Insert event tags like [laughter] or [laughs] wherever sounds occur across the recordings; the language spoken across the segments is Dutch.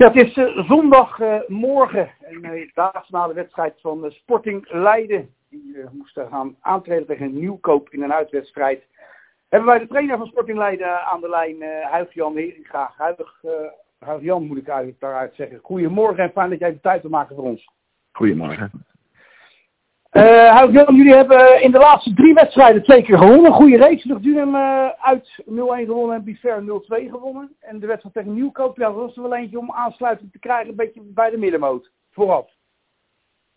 Ja, het is uh, zondagmorgen en uh, daags na de wedstrijd van Sporting Leiden. Die moesten gaan aantreden tegen Nieuwkoop in een uitwedstrijd. Hebben wij de trainer van Sporting Leiden aan de lijn, Huig-Jan Heringa. Huig-Jan moet ik eigenlijk daaruit zeggen. Goedemorgen en fijn dat jij even tijd wil maken voor ons. Goedemorgen. Uh, Huig-Jan, jullie hebben in de laatste drie wedstrijden twee keer gewonnen. Goede reeks. Luchtdunem uh, uit 0-1 gewonnen en Bifer 0-2 gewonnen. En de wedstrijd tegen Nieuwkoop, ja, dat was er wel eentje om aansluiting te krijgen, een beetje bij de middenmoot. Vooraf.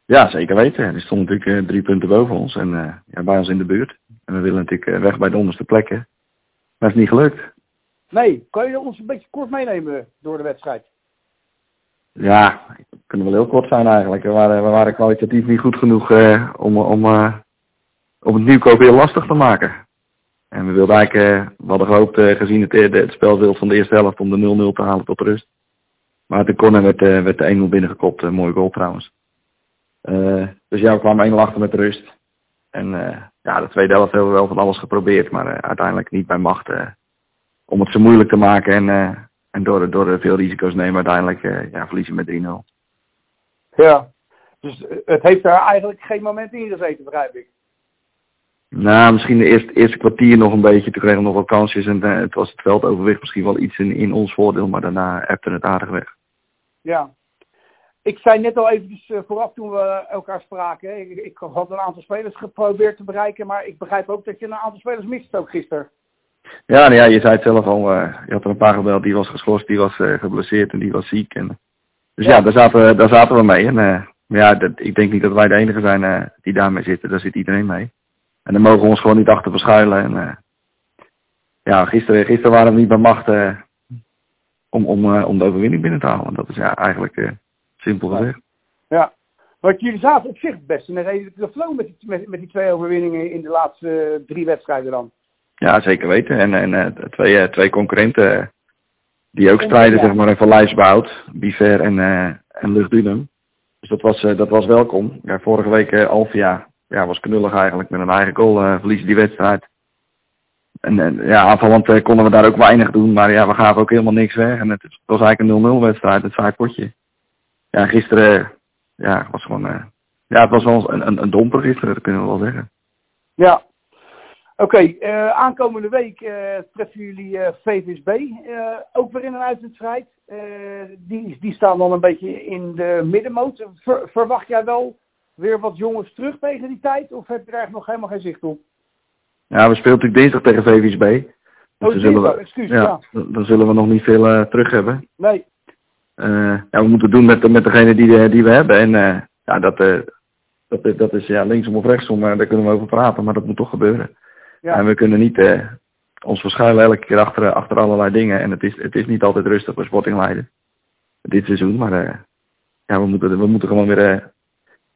Ja, zeker weten. Er stond natuurlijk uh, drie punten boven ons en uh, ja, bij ons in de buurt. En we willen natuurlijk weg bij de onderste plekken. Maar dat is niet gelukt. Nee, kan je ons een beetje kort meenemen door de wedstrijd? Ja, kunnen wel heel kort zijn eigenlijk. We waren, we waren kwalitatief niet goed genoeg uh, om, om, uh, om het nieuwkoop heel lastig te maken. En we wilden eigenlijk, uh, we hadden gehoopt gezien het, het spelbeeld van de eerste helft om de 0-0 te halen tot rust. Maar de corner werd, werd de 1-0 binnengekopt, mooie goal trouwens. dus ja, we kwamen 1-0 achter met rust. En ja, de tweede helft hebben we wel van alles geprobeerd, maar uiteindelijk niet bij macht om het zo moeilijk te maken en en door, door veel risico's nemen uiteindelijk ja, verliezen met 3-0. Ja, dus het heeft daar eigenlijk geen moment in gezeten, begrijp ik. Nou, misschien de eerste, eerste kwartier nog een beetje. Toen kregen we nog wat kansjes en uh, het was het veldoverwicht misschien wel iets in, in ons voordeel, maar daarna ebte het aardig weg. Ja. Ik zei net al eventjes uh, vooraf toen we elkaar spraken. Ik, ik, had een aantal spelers geprobeerd te bereiken, maar ik begrijp ook dat je een aantal spelers mist ook gisteren. Ja, nou ja, je zei het zelf al. Uh, je had er een paar gebeld, die was geschorst, die was geblesseerd en die was ziek. En, dus ja, daar, zaten we, daar zaten we mee. En uh, ja, dat, ik denk niet dat wij de enige zijn die daarmee zitten. Daar zit iedereen mee. En dan mogen we ons gewoon niet achter verschuilen. En, ja, gisteren, gisteren waren we niet bij macht om, om, om de overwinning binnen te halen. Dat is ja, eigenlijk simpel gezegd. Ja, want jullie zaten op zich best in een redelijke flow met die, met, met die twee overwinningen in de laatste drie wedstrijden dan. Ja, zeker weten. En, en twee, twee concurrenten die ook strijden, zeg maar, van Lijsbout, Biver en, uh, en Luchtdunum. Dus dat was, dat was welkom. Ja, vorige week Alvia ja, was knullig eigenlijk met een eigen goal verliezen die wedstrijd. En, en ja, aanvallend konden we daar ook weinig doen, maar ja, we gaven ook helemaal niks weg. En het was eigenlijk een 0-0 wedstrijd, het saai potje. Ja, gisteren, ja, was gewoon, ja, het was wel een, een, een domper gisteren, dat kunnen we wel zeggen. Ja, Oké, okay, uh, aankomende week uh, treffen jullie uh, VVSB ook weer in een uitwedstrijd. die, die staan dan een beetje in de middenmoot. Ver, verwacht jij wel weer wat jongens terug tegen die tijd? Of heb je daar nog helemaal geen zicht op? Ja, we spelen natuurlijk dinsdag tegen VVSB. Dus oh, zullen we, excuus, ja, ja. Dan zullen we nog niet veel terug hebben. Nee. ja, we moeten het doen met, met degene die, die we hebben. En ja, dat, dat, dat is ja, linksom of rechtsom, daar kunnen we over praten. Maar dat moet toch gebeuren. Ja. En we kunnen niet uh, ons verschuilen elke keer achter, achter allerlei dingen. En het is, het is niet altijd rustig bij Sporting Leiden. Dit seizoen. Maar uh, ja, we, moeten, we moeten gewoon weer uh,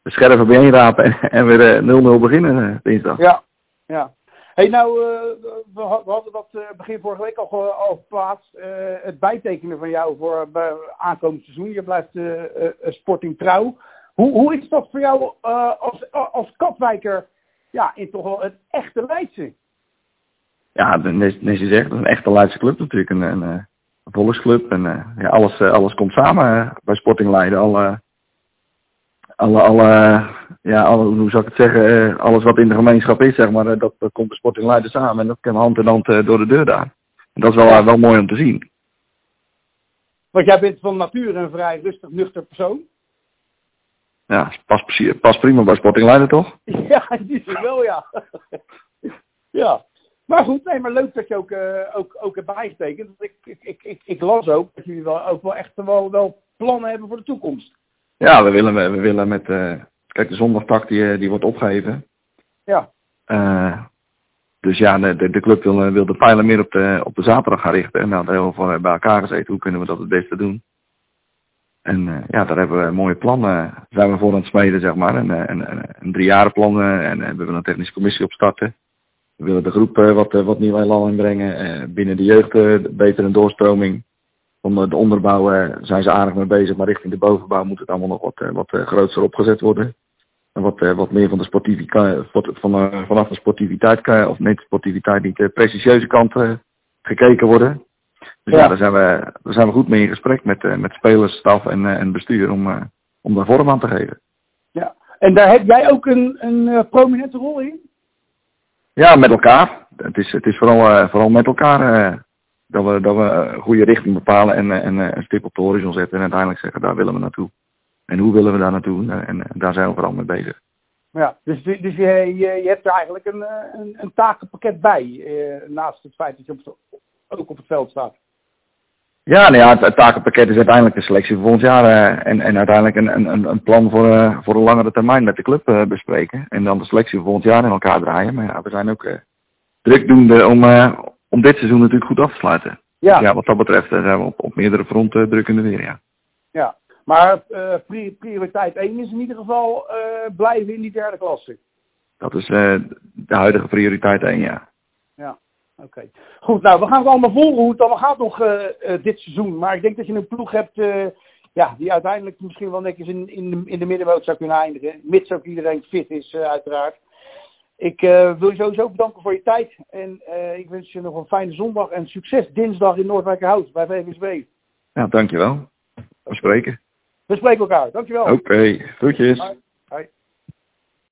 de scherven bijeen rapen en, en weer 0-0 beginnen dinsdag. Ja, ja. Hey, nou, we, we, hadden dat begin vorige week al, al geplaatst. het bijtekenen van jou voor aankomend seizoen. Je blijft Sporting trouw. Hoe, hoe is dat voor jou als, als Katwijker ja, in toch wel het echte Leidse. Ja, Nes is echt een echte Leidse club natuurlijk. Een, een, een volksclub. En uh, ja, alles, uh, alles komt samen bij Sporting Leiden. Alle, alle, alle, ja, alle, hoe zou ik het zeggen, alles wat in de gemeenschap is, zeg maar, dat, dat komt bij Sporting Leiden samen. En dat kan hand in hand door de deur daar. En dat is wel, wel mooi om te zien. Want jij bent van nature een vrij rustig, nuchter persoon. Ja, past, pas prima bij Sporting Leiden, toch? [laughs] Ja, die is wel, ja. [laughs] ja. Maar goed, nee, maar leuk dat je ook, uh, ook, ook hebt bijgetekend. Ik, ik, ik, ik, las ook dat jullie wel, ook wel echt wel, wel plannen hebben voor de toekomst. Ja, we willen, we willen met... Uh, kijk, de zondagtak die, die wordt opgegeven. Ja. Uh, dus ja, de, de club wil, wil de pijlen meer op de, op de zaterdag gaan richten. En dan hebben we bij elkaar gezeten. Hoe kunnen we dat het beste doen? En uh, ja, daar hebben we mooie plannen. Zijn we voor aan het smeden, zeg maar. Een, een, een, een driejarenplan en we willen een technische commissie opstarten. We willen de groep wat, wat nieuw elan inbrengen. Uh, binnen de jeugd beter een doorstroming. Van de onderbouw zijn ze aardig mee bezig, maar richting de bovenbouw moet het allemaal nog wat, wat groter opgezet worden. En wat, wat meer van de sportiviteit, van, vanaf de sportiviteit, of niet sportiviteit, niet de prestigieuze kant gekeken worden. Dus ja, daar, zijn we, daar zijn we goed mee in gesprek met, uh, met spelers, staf en, uh, en bestuur om, uh, om daar vorm aan te geven. Ja, en daar heb jij ook een, een prominente rol in? Ja, met elkaar. Het is, het is vooral, vooral met elkaar dat we, dat we een goede richting bepalen en, en een stip op de horizon zetten en uiteindelijk zeggen daar willen we naartoe. En hoe willen we daar naartoe? En, daar zijn we vooral mee bezig. Ja, dus, dus je, je, je hebt er eigenlijk een, een, een takenpakket bij, eh, naast het feit dat je op, ook op het veld staat. Ja, nou ja, het, takenpakket is uiteindelijk de selectie voor volgend jaar uh, en, en uiteindelijk een, een, een plan voor, uh, voor een langere termijn met de club uh, bespreken. En dan de selectie voor volgend jaar in elkaar draaien. Maar ja, we zijn ook drukdoende om, om dit seizoen natuurlijk goed af te sluiten. Ja. ja wat dat betreft zijn we op, op meerdere fronten druk in de weer, ja. Ja, maar prioriteit 1 is in ieder geval blijven in die derde klasse. Dat is de huidige prioriteit 1, ja. Ja. Oké. Goed, nou, we gaan het allemaal volgen hoe het allemaal gaat nog uh, uh, dit seizoen. Maar ik denk dat je een ploeg hebt uh, ja, die uiteindelijk misschien wel netjes in, in, de, in de middenmoot zou kunnen eindigen. Mits ook iedereen fit is, uiteraard. Ik wil je sowieso bedanken voor je tijd. En ik wens je nog een fijne zondag en succes dinsdag in Noordwijkerhout bij VVSB. Ja, dankjewel. We spreken. We spreken elkaar. Dankjewel. Oké, okay. groetjes. Bye. Bye.